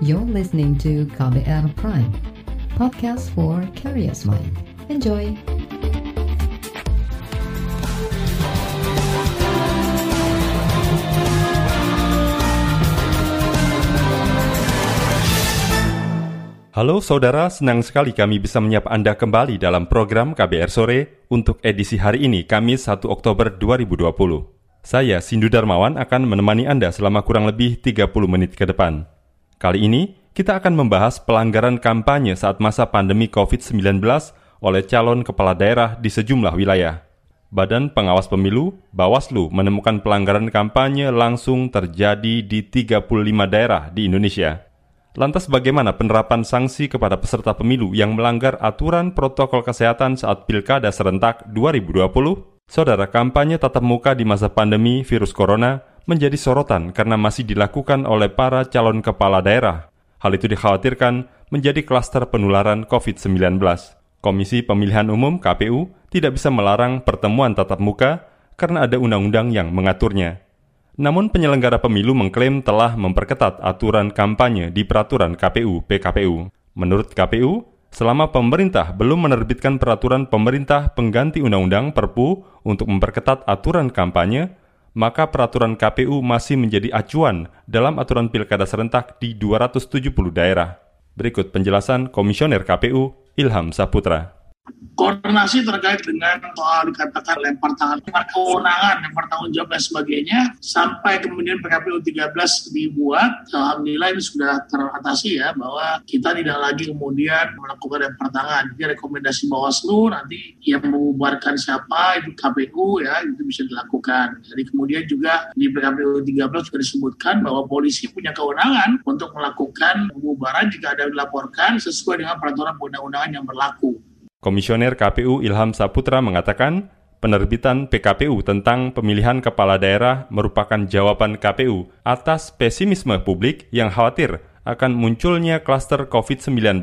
You're listening to KBR Prime, podcast for curious mind. Enjoy! Halo saudara, senang sekali kami bisa menyapa Anda kembali dalam program KBR Sore untuk edisi hari ini, Kamis 1 Oktober 2020. Saya, Sindu Darmawan, akan menemani Anda selama kurang lebih 30 menit ke depan. Kali ini, kita akan membahas pelanggaran kampanye saat masa pandemi COVID-19 oleh calon kepala daerah di sejumlah wilayah. Badan Pengawas Pemilu, Bawaslu, menemukan pelanggaran kampanye langsung terjadi di 35 daerah di Indonesia. Lantas bagaimana penerapan sanksi kepada peserta pemilu yang melanggar aturan protokol kesehatan saat Pilkada serentak 2020? Saudara, kampanye tatap muka di masa pandemi virus corona menjadi sorotan karena masih dilakukan oleh para calon kepala daerah. Hal itu dikhawatirkan menjadi klaster penularan COVID-19. Komisi Pemilihan Umum KPU tidak bisa melarang pertemuan tatap muka karena ada undang-undang yang mengaturnya. Namun penyelenggara pemilu mengklaim telah memperketat aturan kampanye di peraturan KPU PKPU. Menurut KPU, selama pemerintah belum menerbitkan peraturan pemerintah pengganti undang-undang Perpu untuk memperketat aturan kampanye, maka peraturan KPU masih menjadi acuan dalam aturan pilkada serentak di 270 daerah. Berikut penjelasan Komisioner KPU Ilham Saputra koordinasi terkait dengan soal dikatakan lempar tangan, lempar kewenangan, lempar tanggung jawab dan sebagainya sampai kemudian PKPU 13 dibuat, alhamdulillah ini sudah teratasi ya bahwa kita tidak lagi kemudian melakukan lempar tangan. Jadi rekomendasi Bawaslu nanti yang membubarkan siapa itu KPU ya itu bisa dilakukan. Jadi kemudian juga di PKPU 13 juga disebutkan bahwa polisi punya kewenangan untuk melakukan pembubaran jika ada dilaporkan sesuai dengan peraturan undang-undangan yang berlaku. Komisioner KPU Ilham Saputra mengatakan, penerbitan PKPU tentang pemilihan kepala daerah merupakan jawaban KPU atas pesimisme publik yang khawatir akan munculnya klaster COVID-19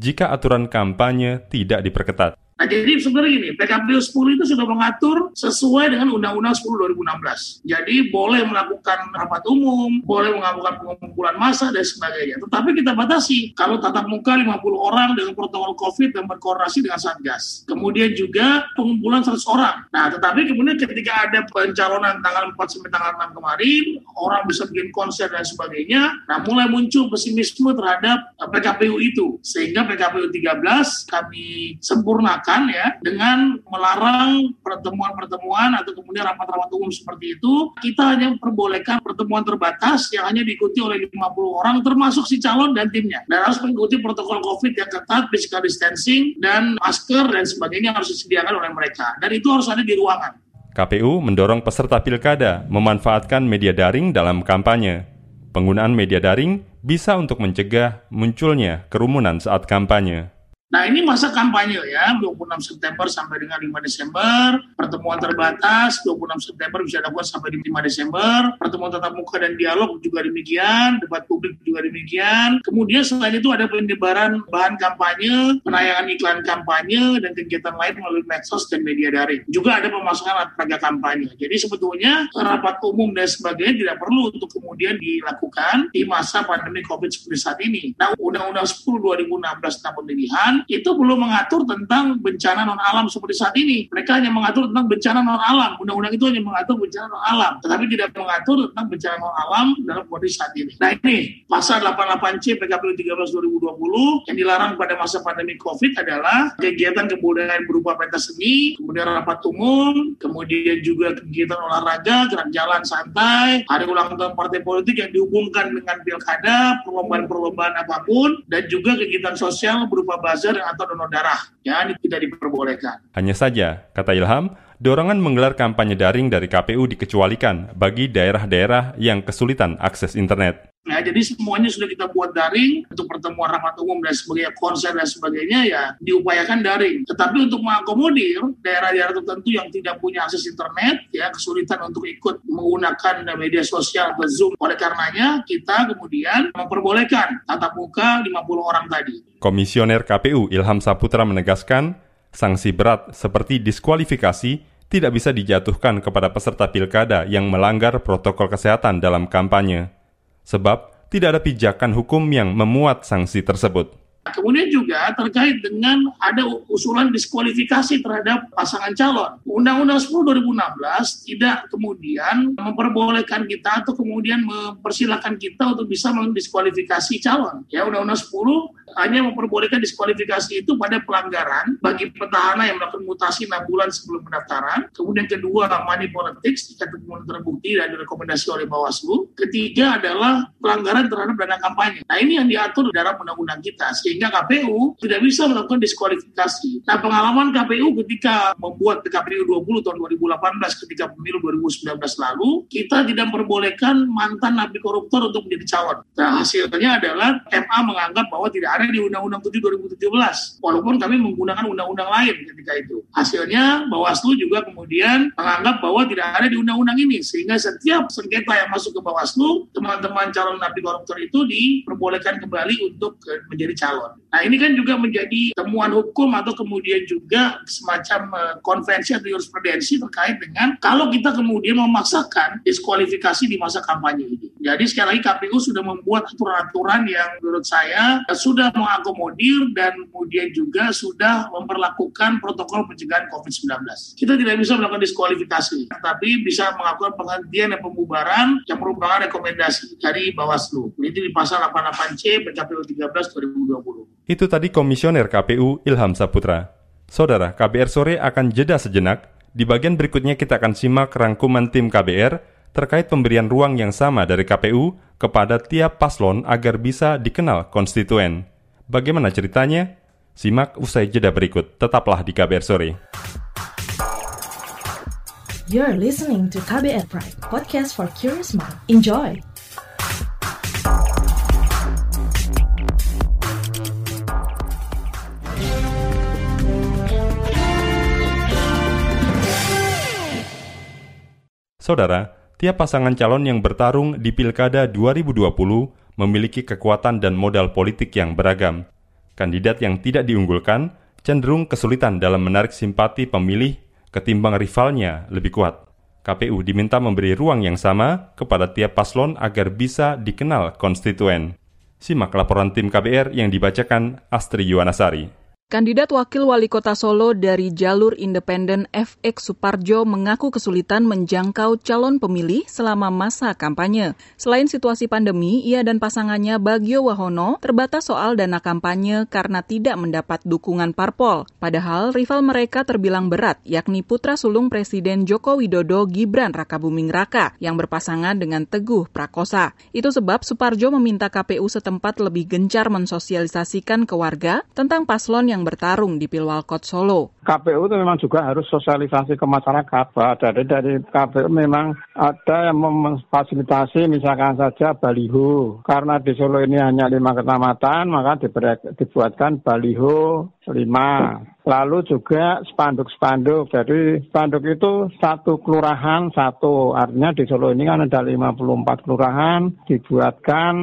jika aturan kampanye tidak diperketat. Nah jadi sebenarnya gini, PKPU 10 itu sudah mengatur sesuai dengan Undang-Undang 10 2016. Jadi boleh melakukan rapat umum, boleh melakukan pengumpulan massa dan sebagainya. Tetapi kita batasi kalau tatap muka 50 orang dengan protokol COVID dan berkoordinasi dengan Satgas. Kemudian juga pengumpulan 100 orang. Nah tetapi kemudian ketika ada pencalonan tanggal 4 sampai tanggal 6 kemarin, orang bisa bikin konser dan sebagainya. Nah mulai muncul pesimisme terhadap PKPU itu. Sehingga PKPU 13 kami sempurnakan dilakukan ya dengan melarang pertemuan-pertemuan atau kemudian rapat-rapat umum seperti itu kita hanya memperbolehkan pertemuan terbatas yang hanya diikuti oleh 50 orang termasuk si calon dan timnya dan harus mengikuti protokol COVID yang ketat, physical distancing dan masker dan sebagainya harus disediakan oleh mereka dan itu harus ada di ruangan. KPU mendorong peserta pilkada memanfaatkan media daring dalam kampanye. Penggunaan media daring bisa untuk mencegah munculnya kerumunan saat kampanye. Nah ini masa kampanye ya, 26 September sampai dengan 5 Desember, pertemuan terbatas 26 September bisa dilakukan sampai di 5 Desember, pertemuan tatap muka dan dialog juga demikian, debat publik juga demikian. Kemudian selain itu ada penyebaran bahan kampanye, penayangan iklan kampanye, dan kegiatan lain melalui medsos dan media daring. Juga ada pemasangan alat peraga kampanye. Jadi sebetulnya rapat umum dan sebagainya tidak perlu untuk kemudian dilakukan di masa pandemi COVID seperti saat ini. Nah Undang-Undang 10 2016 tentang pemilihan itu belum mengatur tentang bencana non alam seperti saat ini. Mereka hanya mengatur tentang bencana non alam. Undang-undang itu hanya mengatur bencana non alam, tetapi tidak mengatur tentang bencana non alam dalam kondisi saat ini. Nah ini pasal 88C PKPU 13 2020 yang dilarang pada masa pandemi COVID adalah kegiatan kebudayaan berupa pentas seni, kemudian rapat umum, kemudian juga kegiatan olahraga, gerak jalan santai, hari ulang tahun partai politik yang dihubungkan dengan pilkada, perlombaan-perlombaan apa pun, dan juga kegiatan sosial berupa bazar atau donor darah. Ya, ini tidak diperbolehkan. Hanya saja, kata Ilham, dorongan menggelar kampanye daring dari KPU dikecualikan bagi daerah-daerah yang kesulitan akses internet. Ya, jadi semuanya sudah kita buat daring untuk pertemuan rapat umum dan sebagainya, konser dan sebagainya ya diupayakan daring. Tetapi untuk mengakomodir daerah-daerah tertentu yang tidak punya akses internet, ya kesulitan untuk ikut menggunakan media sosial atau Zoom. Oleh karenanya kita kemudian memperbolehkan tatap muka 50 orang tadi. Komisioner KPU Ilham Saputra menegaskan, sanksi berat seperti diskualifikasi tidak bisa dijatuhkan kepada peserta pilkada yang melanggar protokol kesehatan dalam kampanye sebab tidak ada pijakan hukum yang memuat sanksi tersebut. Kemudian juga terkait dengan ada usulan diskualifikasi terhadap pasangan calon. Undang-Undang 10 2016 tidak kemudian memperbolehkan kita atau kemudian mempersilahkan kita untuk bisa mendiskualifikasi calon. Ya, Undang-Undang 10 hanya memperbolehkan diskualifikasi itu pada pelanggaran bagi petahana yang melakukan mutasi 6 bulan sebelum pendaftaran. Kemudian kedua, money politics, jika kemudian terbukti dan direkomendasi oleh Bawaslu. Ketiga adalah pelanggaran terhadap dana kampanye. Nah ini yang diatur dalam undang-undang kita. Sehingga KPU tidak bisa melakukan diskualifikasi. Nah pengalaman KPU ketika membuat PKPU 20 tahun 2018 ketika pemilu 2019 lalu, kita tidak memperbolehkan mantan napi koruptor untuk menjadi calon. Nah hasilnya adalah MA menganggap bahwa tidak ada di Undang-Undang 7 2017. Walaupun kami menggunakan undang-undang lain ketika itu. Hasilnya Bawaslu juga kemudian menganggap bahwa tidak ada di undang-undang ini. Sehingga setiap sengketa yang masuk ke Bawaslu, teman-teman calon napi koruptor itu diperbolehkan kembali untuk menjadi calon. Nah ini kan juga menjadi temuan hukum atau kemudian juga semacam uh, konvensi atau jurisprudensi terkait dengan kalau kita kemudian memaksakan diskualifikasi di masa kampanye ini. Jadi sekali lagi KPU sudah membuat aturan-aturan yang menurut saya sudah sudah mengakomodir dan kemudian juga sudah memperlakukan protokol pencegahan COVID-19. Kita tidak bisa melakukan diskualifikasi, tapi bisa melakukan penghentian dan pembubaran yang merupakan rekomendasi dari Bawaslu. Ini di pasal 88C PKPU 13 2020. Itu tadi Komisioner KPU Ilham Saputra. Saudara, KBR sore akan jeda sejenak. Di bagian berikutnya kita akan simak rangkuman tim KBR terkait pemberian ruang yang sama dari KPU kepada tiap paslon agar bisa dikenal konstituen. Bagaimana ceritanya? Simak usai jeda berikut. Tetaplah di KBR Sore. You're listening to KBR Pride, podcast for curious mind. Enjoy! Saudara, tiap pasangan calon yang bertarung di Pilkada 2020 memiliki kekuatan dan modal politik yang beragam. Kandidat yang tidak diunggulkan cenderung kesulitan dalam menarik simpati pemilih ketimbang rivalnya lebih kuat. KPU diminta memberi ruang yang sama kepada tiap paslon agar bisa dikenal konstituen. Simak laporan tim KBR yang dibacakan Astri Yuwanasari. Kandidat Wakil Wali Kota Solo dari jalur independen FX Suparjo mengaku kesulitan menjangkau calon pemilih selama masa kampanye. Selain situasi pandemi, ia dan pasangannya Bagio Wahono terbatas soal dana kampanye karena tidak mendapat dukungan parpol. Padahal rival mereka terbilang berat, yakni putra sulung Presiden Joko Widodo Gibran Rakabuming Raka yang berpasangan dengan Teguh Prakosa. Itu sebab Suparjo meminta KPU setempat lebih gencar mensosialisasikan ke warga tentang paslon yang yang bertarung di Pilwalkot Solo. KPU itu memang juga harus sosialisasi ke masyarakat. Dari dari KPU memang ada yang memfasilitasi misalkan saja baliho. Karena di Solo ini hanya lima kecamatan, maka dibuatkan baliho lima. Lalu juga spanduk-spanduk. Jadi spanduk itu satu kelurahan satu. Artinya di Solo ini kan ada 54 kelurahan, dibuatkan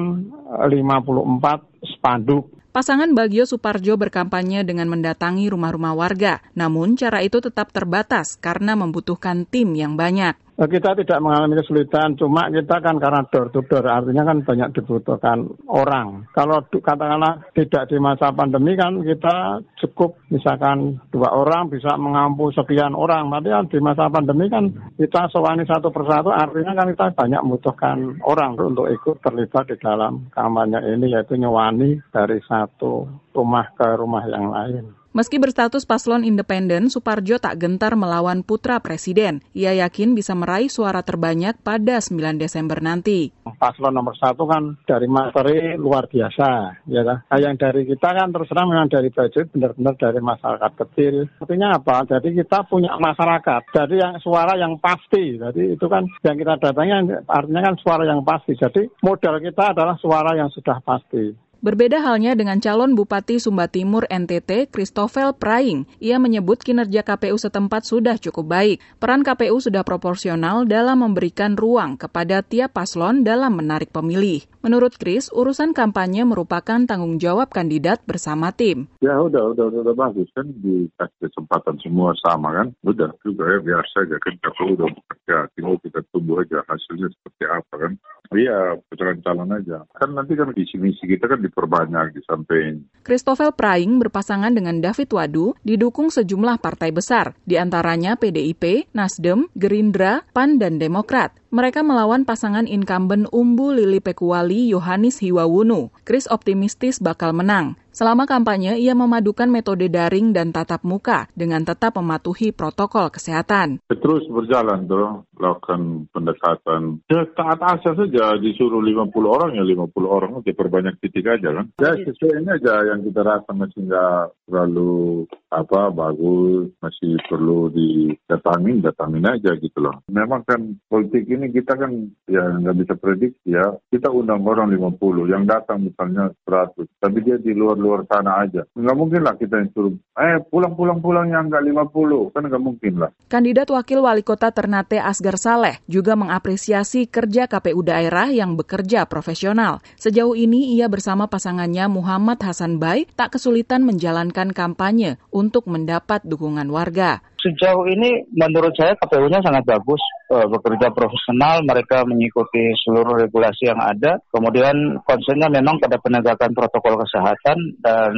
54 spanduk. Pasangan Bagio Suparjo berkampanye dengan mendatangi rumah-rumah warga, namun cara itu tetap terbatas karena membutuhkan tim yang banyak. Eh, kita tidak mengalami kesulitan, cuma kita kan karena door to door, artinya kan banyak dibutuhkan orang. Kalau katakanlah tidak di masa pandemi kan kita cukup misalkan dua orang bisa mengampu sekian orang. Tapi kan di masa pandemi kan kita sewani satu persatu, artinya kan kita banyak membutuhkan orang untuk ikut terlibat di dalam kampanye ini, yaitu nyewani dari satu rumah ke rumah yang lain. Meski berstatus paslon independen, Suparjo tak gentar melawan putra presiden. Ia yakin bisa meraih suara terbanyak pada 9 Desember nanti. Paslon nomor satu kan dari materi luar biasa, ya kan? Nah, yang dari kita kan terus terang memang dari budget benar-benar dari masyarakat kecil. Artinya apa? Jadi kita punya masyarakat. Jadi yang suara yang pasti. Jadi itu kan yang kita datangi artinya kan suara yang pasti. Jadi modal kita adalah suara yang sudah pasti. Berbeda halnya dengan calon Bupati Sumba Timur NTT, Christopher Praing. Ia menyebut kinerja KPU setempat sudah cukup baik. Peran KPU sudah proporsional dalam memberikan ruang kepada tiap paslon dalam menarik pemilih. Menurut Chris, urusan kampanye merupakan tanggung jawab kandidat bersama tim. Ya udah, udah, udah, udah bagus kan dikasih kesempatan semua sama kan. Udah juga ya biar saja kan KPU udah bekerja, tinggal kita tunggu aja hasilnya seperti apa kan. Iya, putaran calon aja. Kan nanti kan visi misi kita kan diperbanyak, disampaikan. Christopher Praing berpasangan dengan David Wadu didukung sejumlah partai besar, di antaranya PDIP, Nasdem, Gerindra, PAN, dan Demokrat. Mereka melawan pasangan incumbent Umbu Lili Pekuali Yohanis Hiwawunu. Chris optimistis bakal menang. Selama kampanye, ia memadukan metode daring dan tatap muka dengan tetap mematuhi protokol kesehatan. Terus berjalan tuh, lakukan pendekatan. Ya taat asal saja, disuruh 50 orang ya 50 orang, oke perbanyak titik aja kan. Ya sesuai ini aja yang kita rasa masih nggak terlalu apa bagus, masih perlu didatangin, datangin aja gitu loh. Memang kan politik ini kita kan ya nggak bisa prediksi ya. Kita undang orang 50, yang datang misalnya 100, tapi dia di luar luar sana aja. Nggak mungkin lah kita yang suruh, eh pulang-pulang-pulang yang nggak 50, kan nggak mungkin lah. Kandidat Wakil Wali Kota Ternate Asgar Saleh juga mengapresiasi kerja KPU daerah yang bekerja profesional. Sejauh ini ia bersama pasangannya Muhammad Hasan Bay tak kesulitan menjalankan kampanye untuk mendapat dukungan warga sejauh ini menurut saya KPU-nya sangat bagus, uh, bekerja profesional, mereka mengikuti seluruh regulasi yang ada. Kemudian konsennya memang pada penegakan protokol kesehatan dan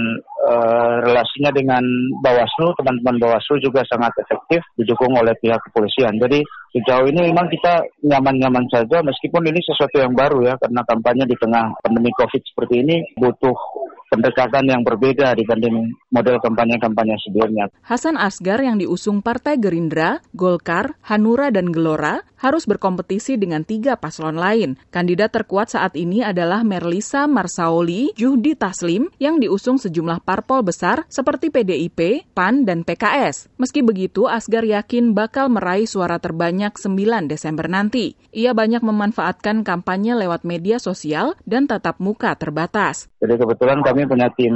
uh, relasinya dengan Bawaslu, teman-teman Bawaslu juga sangat efektif, didukung oleh pihak kepolisian. Jadi sejauh ini memang kita nyaman-nyaman saja, meskipun ini sesuatu yang baru ya, karena kampanye di tengah pandemi COVID seperti ini butuh pendekatan yang berbeda dibanding model kampanye-kampanye sebelumnya. Hasan Asgar yang diusung Partai Gerindra, Golkar, Hanura, dan Gelora harus berkompetisi dengan tiga paslon lain. Kandidat terkuat saat ini adalah Merlisa Marsaoli Juhdi Taslim yang diusung sejumlah parpol besar seperti PDIP, PAN, dan PKS. Meski begitu, Asgar yakin bakal meraih suara terbanyak 9 Desember nanti. Ia banyak memanfaatkan kampanye lewat media sosial dan tatap muka terbatas. Jadi kebetulan kami punya tim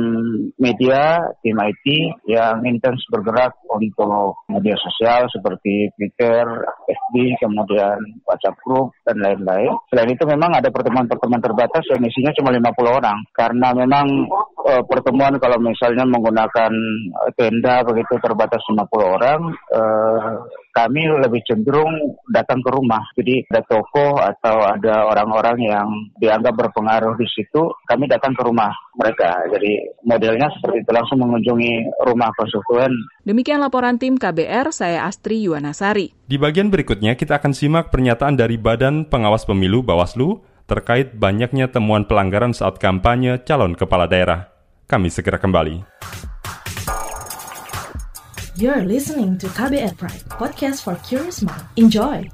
media, tim IT yang intens bergerak untuk media sosial seperti Twitter, FB, kemudian WhatsApp group, dan lain-lain. Selain itu memang ada pertemuan-pertemuan terbatas yang isinya cuma 50 orang. Karena memang e, pertemuan kalau misalnya menggunakan tenda begitu terbatas 50 orang, e, kami lebih cenderung datang ke rumah. Jadi ada toko atau ada orang-orang yang dianggap berpengaruh di situ, kami datang ke rumah mereka. Jadi modelnya seperti itu langsung mengunjungi rumah konstituen. Demikian laporan tim KBR, saya Astri Yuwanasari. Di bagian berikutnya kita akan simak pernyataan dari Badan Pengawas Pemilu Bawaslu terkait banyaknya temuan pelanggaran saat kampanye calon kepala daerah. Kami segera kembali. You're listening to KBR Pride, podcast for curious mind. Enjoy!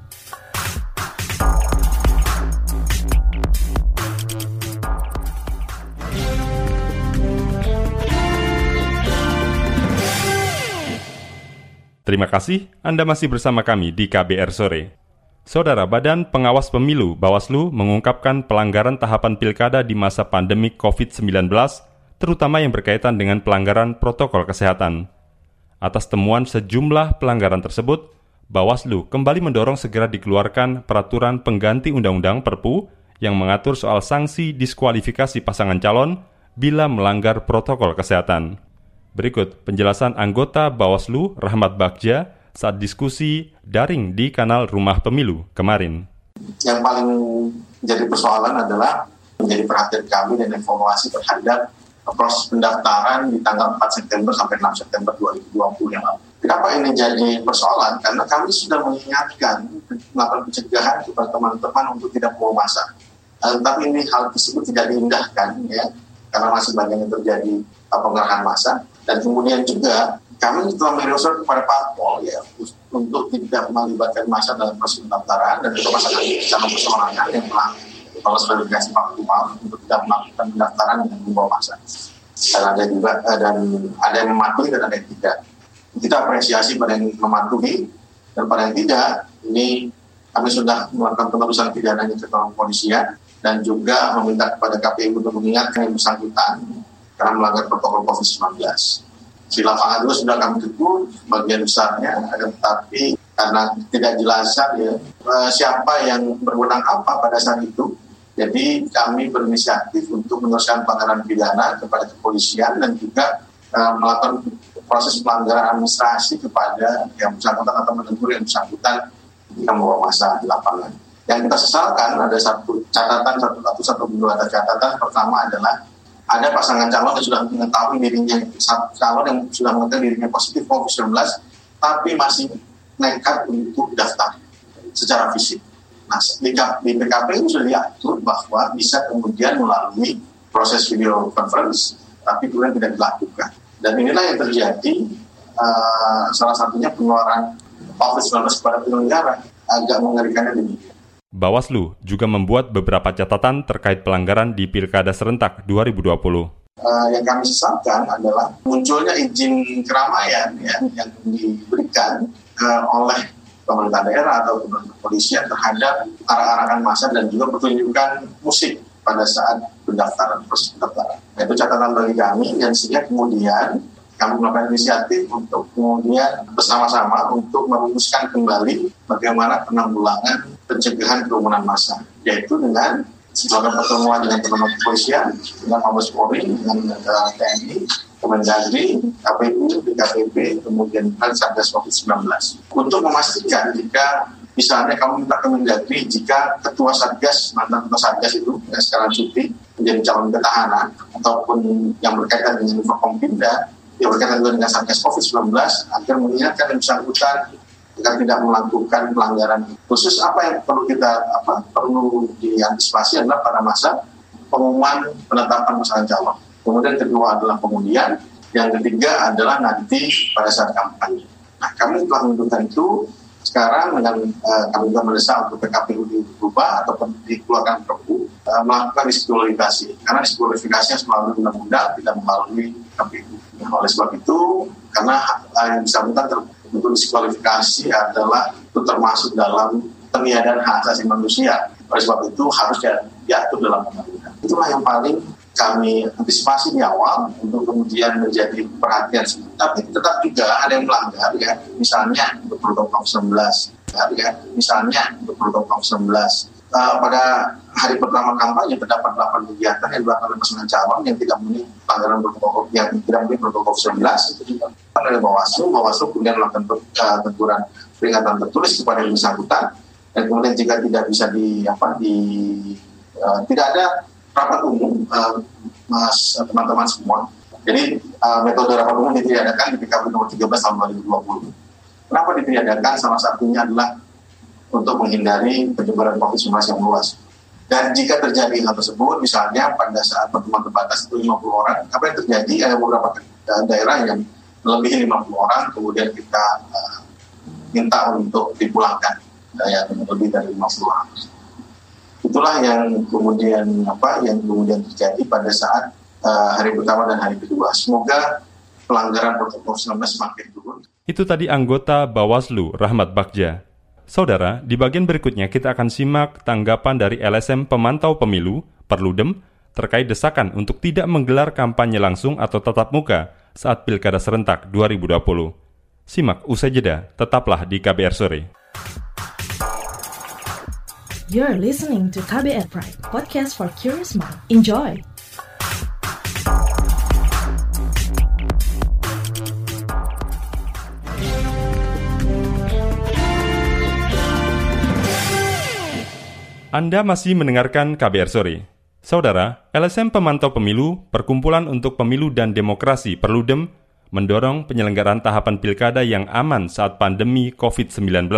Terima kasih Anda masih bersama kami di KBR Sore. Saudara Badan Pengawas Pemilu Bawaslu mengungkapkan pelanggaran tahapan pilkada di masa pandemi COVID-19, terutama yang berkaitan dengan pelanggaran protokol kesehatan. Atas temuan sejumlah pelanggaran tersebut, Bawaslu kembali mendorong segera dikeluarkan peraturan pengganti Undang-Undang Perpu yang mengatur soal sanksi diskualifikasi pasangan calon bila melanggar protokol kesehatan. Berikut penjelasan anggota Bawaslu Rahmat Bagja saat diskusi daring di kanal Rumah Pemilu kemarin. Yang paling menjadi persoalan adalah menjadi perhatian kami dan evaluasi terhadap proses pendaftaran di tanggal 4 September sampai 6 September 2020 yang lalu. Kenapa ini jadi persoalan? Karena kami sudah mengingatkan melakukan pencegahan kepada teman-teman untuk tidak mau masa. Uh, tapi ini hal tersebut tidak diindahkan ya, karena masih banyak yang terjadi uh, pengerahan. Dan kemudian juga kami telah mengirim surat kepada parpol ya untuk tidak melibatkan masa dalam proses pendaftaran dan juga pasangan calon persoalangan yang telah kalau verifikasi faktual untuk tidak melakukan pendaftaran dengan membawa masa. Dan ada juga eh, dan ada yang mematuhi dan ada yang tidak. Kita apresiasi pada yang mematuhi dan pada yang tidak. Ini kami sudah melakukan penerusan pidananya ke kepolisian dan juga meminta kepada KPU untuk mengingatkan yang bersangkutan karena melanggar protokol COVID-19. Di lapangan juga sudah kami tegur bagian besarnya, tetapi karena tidak jelas ya eh, siapa yang berwenang apa pada saat itu, jadi kami berinisiatif untuk meneruskan pelanggaran pidana kepada kepolisian dan juga uh, melakukan proses pelanggaran administrasi kepada yang bersangkutan atau menegur yang bersangkutan jika membawa masa di lapangan. Yang kita sesalkan ada satu catatan satu satu satu dua catatan pertama adalah ada pasangan calon yang sudah mengetahui dirinya calon yang sudah mengetahui dirinya positif COVID-19 tapi masih nekat untuk daftar secara fisik. Nah, di, di PKPU sudah diatur bahwa bisa kemudian melalui proses video conference, tapi kemudian tidak dilakukan. Dan inilah yang terjadi, uh, salah satunya pengeluaran COVID-19 kepada penyelenggara, agak mengerikannya demikian. Bawaslu juga membuat beberapa catatan terkait pelanggaran di Pilkada Serentak 2020. Uh, yang kami sesalkan adalah munculnya izin keramaian ya, yang diberikan uh, oleh pemerintah daerah atau kepolisian terhadap arah-arahan masa dan juga pertunjukan musik pada saat pendaftaran pendaftaran. Nah, itu catatan bagi kami dan sehingga kemudian kami melakukan inisiatif untuk kemudian bersama-sama untuk merumuskan kembali bagaimana penanggulangan pencegahan kerumunan massa, yaitu dengan melakukan pertemuan dengan teman-teman kepolisian, dengan Mabes Polri, dengan TNI, Kemendagri, KPU, BKPB, kemudian Satgas COVID-19. Untuk memastikan jika misalnya kamu minta Kemendagri jika ketua Satgas, mantan ketua Satgas itu yang sekarang cuti menjadi calon petahana ataupun yang berkaitan dengan Forkompinda, yang berkaitan dengan Satgas COVID-19 agar mengingatkan yang bersangkutan agar tidak melakukan pelanggaran khusus apa yang perlu kita apa perlu diantisipasi adalah pada masa pengumuman penetapan pasangan calon Kemudian kedua adalah pengundian, yang ketiga adalah nanti pada saat kampanye. Nah, kami telah menentukan itu sekarang dengan uh, kami juga mendesak untuk PKPU diubah ataupun dikeluarkan perpu uh, melakukan diskualifikasi karena diskualifikasi melalui undang-undang tidak melalui KPU. Nah, oleh sebab itu karena uh, yang bersangkutan untuk diskualifikasi adalah itu termasuk dalam peniadaan hak asasi manusia. Oleh sebab itu harus diatur dalam undang-undang. Itulah yang paling kami antisipasi di awal untuk kemudian menjadi perhatian. Tapi tetap juga ada yang melanggar ya, misalnya untuk protokol 19, ya, misalnya untuk protokol 19. Uh, pada hari pertama kampanye terdapat 8 kegiatan yang dilakukan oleh pasangan calon yang tidak memenuhi pelanggaran protokol yang tidak memenuhi protokol 19 itu juga oleh Bawaslu, Bawaslu kemudian melakukan uh, teguran peringatan tertulis kepada yang bersangkutan dan kemudian jika tidak bisa di apa di uh, tidak ada rapat umum uh, mas teman-teman semua. Jadi uh, metode rapat umum ditiadakan di PKP nomor 13 tahun 2020. Kenapa ditiadakan? Salah satunya adalah untuk menghindari penyebaran COVID-19 yang luas. Dan jika terjadi hal tersebut, misalnya pada saat pertemuan terbatas itu 50 orang, apa yang terjadi? Ada beberapa daerah yang lebih 50 orang, kemudian kita minta untuk dipulangkan uh, yang lebih dari 50 orang itulah yang kemudian apa yang kemudian terjadi pada saat uh, hari pertama dan hari kedua. Semoga pelanggaran protokol 19 semakin turun. Itu tadi anggota Bawaslu Rahmat Bagja. Saudara, di bagian berikutnya kita akan simak tanggapan dari LSM Pemantau Pemilu, Perludem, terkait desakan untuk tidak menggelar kampanye langsung atau tatap muka saat Pilkada Serentak 2020. Simak usai jeda, tetaplah di KBR Sore. You're listening to KBR Pride, podcast for curious mind. Enjoy! Anda masih mendengarkan KBR Sore. Saudara, LSM Pemantau Pemilu, Perkumpulan untuk Pemilu dan Demokrasi Perludem, mendorong penyelenggaraan tahapan pilkada yang aman saat pandemi COVID-19,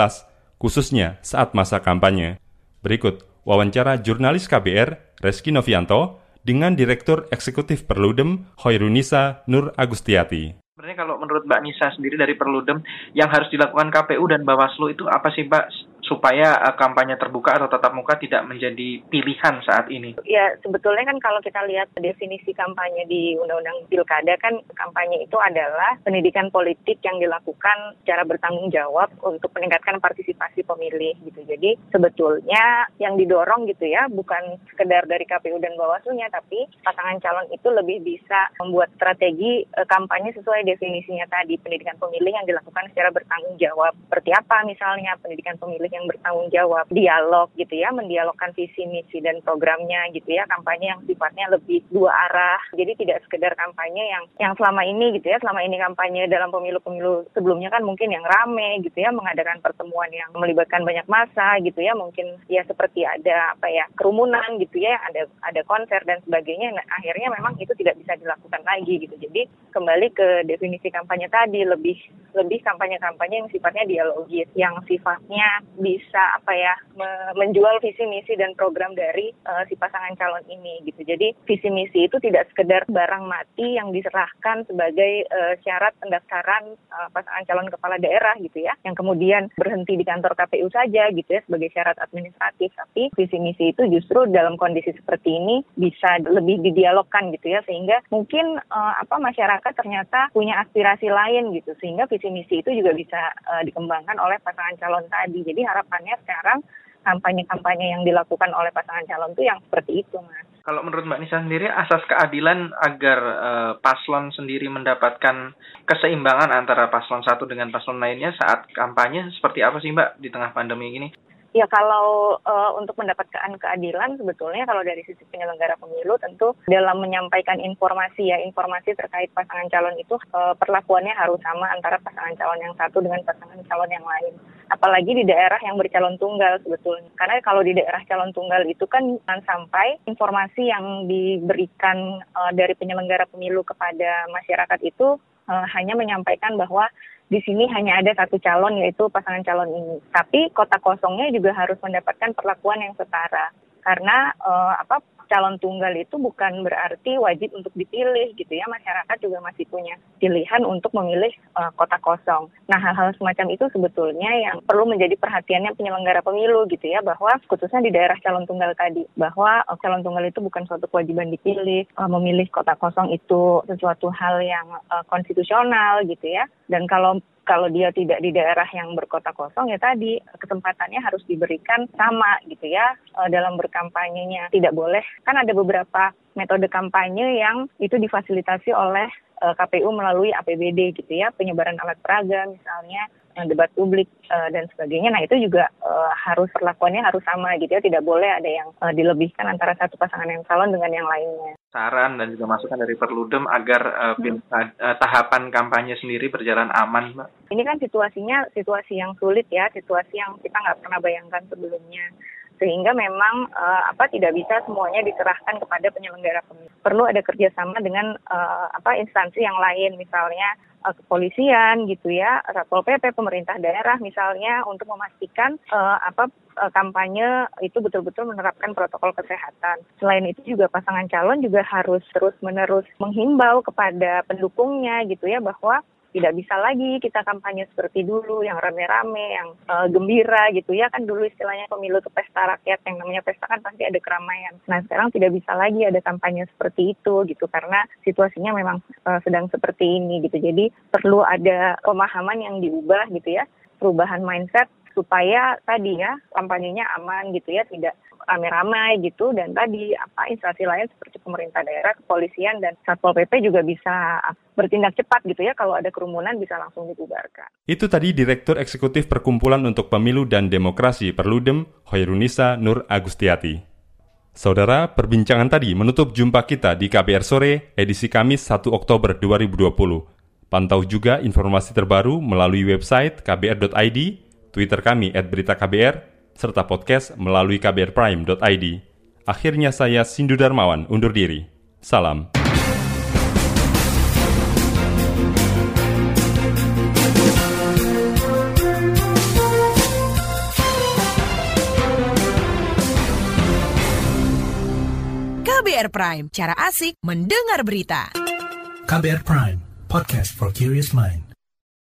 khususnya saat masa kampanye. Berikut wawancara jurnalis KBR Reski Novianto dengan Direktur Eksekutif Perludem Hoirunisa Nur Agustiati. Sebenarnya kalau menurut Mbak Nisa sendiri dari Perludem, yang harus dilakukan KPU dan Bawaslu itu apa sih Mbak supaya uh, kampanye terbuka atau tatap muka tidak menjadi pilihan saat ini? Ya, sebetulnya kan kalau kita lihat definisi kampanye di Undang-Undang Pilkada kan kampanye itu adalah pendidikan politik yang dilakukan secara bertanggung jawab untuk meningkatkan partisipasi pemilih gitu. Jadi sebetulnya yang didorong gitu ya bukan sekedar dari KPU dan Bawaslu-nya tapi pasangan calon itu lebih bisa membuat strategi uh, kampanye sesuai definisinya tadi pendidikan pemilih yang dilakukan secara bertanggung jawab. Seperti apa misalnya pendidikan pemilih yang yang bertanggung jawab, dialog gitu ya, mendialogkan visi misi dan programnya gitu ya, kampanye yang sifatnya lebih dua arah. Jadi tidak sekedar kampanye yang yang selama ini gitu ya, selama ini kampanye dalam pemilu-pemilu sebelumnya kan mungkin yang rame gitu ya, mengadakan pertemuan yang melibatkan banyak masa gitu ya, mungkin ya seperti ada apa ya kerumunan gitu ya, ada ada konser dan sebagainya. Nah, akhirnya memang itu tidak bisa dilakukan lagi gitu. Jadi kembali ke definisi kampanye tadi. Lebih lebih kampanye-kampanye yang sifatnya dialogis, yang sifatnya bisa apa ya menjual visi misi dan program dari uh, si pasangan calon ini gitu. Jadi visi misi itu tidak sekedar barang mati yang diserahkan sebagai uh, syarat pendaftaran uh, pasangan calon kepala daerah gitu ya, yang kemudian berhenti di kantor KPU saja gitu ya sebagai syarat administratif. Tapi visi misi itu justru dalam kondisi seperti ini bisa lebih didialogkan gitu ya, sehingga mungkin uh, apa masyarakat ternyata punya aspirasi lain gitu, sehingga visi misi itu juga bisa uh, dikembangkan oleh pasangan calon tadi. Jadi harapannya sekarang kampanye-kampanye yang dilakukan oleh pasangan calon itu yang seperti itu, Mas. Kalau menurut Mbak Nisa sendiri, asas keadilan agar uh, paslon sendiri mendapatkan keseimbangan antara paslon satu dengan paslon lainnya saat kampanye seperti apa sih Mbak di tengah pandemi ini? Ya kalau uh, untuk mendapatkan keadilan sebetulnya kalau dari sisi penyelenggara pemilu tentu dalam menyampaikan informasi ya informasi terkait pasangan calon itu uh, perlakuannya harus sama antara pasangan calon yang satu dengan pasangan calon yang lain. Apalagi di daerah yang bercalon tunggal sebetulnya. Karena kalau di daerah calon tunggal itu kan sampai informasi yang diberikan uh, dari penyelenggara pemilu kepada masyarakat itu uh, hanya menyampaikan bahwa di sini hanya ada satu calon yaitu pasangan calon ini. Tapi kota kosongnya juga harus mendapatkan perlakuan yang setara karena uh, apa calon tunggal itu bukan berarti wajib untuk dipilih gitu ya masyarakat juga masih punya pilihan untuk memilih uh, kota kosong. Nah hal-hal semacam itu sebetulnya yang perlu menjadi perhatiannya penyelenggara pemilu gitu ya bahwa khususnya di daerah calon tunggal tadi bahwa uh, calon tunggal itu bukan suatu kewajiban dipilih uh, memilih kota kosong itu sesuatu hal yang uh, konstitusional gitu ya dan kalau kalau dia tidak di daerah yang berkota kosong ya tadi kesempatannya harus diberikan sama gitu ya eh, dalam berkampanyenya. Tidak boleh kan ada beberapa metode kampanye yang itu difasilitasi oleh eh, KPU melalui APBD gitu ya, penyebaran alat peraga misalnya debat publik uh, dan sebagainya. Nah itu juga uh, harus perlakuannya harus sama gitu ya, tidak boleh ada yang uh, dilebihkan antara satu pasangan yang calon dengan yang lainnya saran dan juga masukan dari Perludem agar uh, hmm. uh, tahapan kampanye sendiri berjalan aman, Mbak? Ini kan situasinya situasi yang sulit ya, situasi yang kita nggak pernah bayangkan sebelumnya. Sehingga memang uh, apa tidak bisa semuanya diserahkan kepada penyelenggara pemilu. Perlu ada kerjasama dengan uh, apa instansi yang lain, misalnya uh, kepolisian gitu ya, satpol pp, pemerintah daerah misalnya untuk memastikan uh, apa kampanye itu betul-betul menerapkan protokol kesehatan. Selain itu juga pasangan calon juga harus terus-menerus menghimbau kepada pendukungnya gitu ya bahwa tidak bisa lagi kita kampanye seperti dulu yang rame-rame, yang uh, gembira gitu ya kan dulu istilahnya pemilu itu pesta rakyat yang namanya pesta kan pasti ada keramaian. Nah sekarang tidak bisa lagi ada kampanye seperti itu gitu karena situasinya memang uh, sedang seperti ini gitu. Jadi perlu ada pemahaman yang diubah gitu ya, perubahan mindset supaya tadi ya kampanyenya aman gitu ya tidak ramai-ramai gitu dan tadi apa instansi lain seperti pemerintah daerah, kepolisian dan satpol pp juga bisa bertindak cepat gitu ya kalau ada kerumunan bisa langsung dibubarkan. Itu tadi Direktur Eksekutif Perkumpulan untuk Pemilu dan Demokrasi Perludem Hoirunisa Nur Agustiati. Saudara, perbincangan tadi menutup jumpa kita di KBR Sore edisi Kamis 1 Oktober 2020. Pantau juga informasi terbaru melalui website kbr.id Twitter kami @beritaKBR, serta podcast melalui kbrprime.id. Akhirnya saya Sindu Darmawan undur diri. Salam. KBR Prime, cara asik mendengar berita. KBR Prime, podcast for curious mind.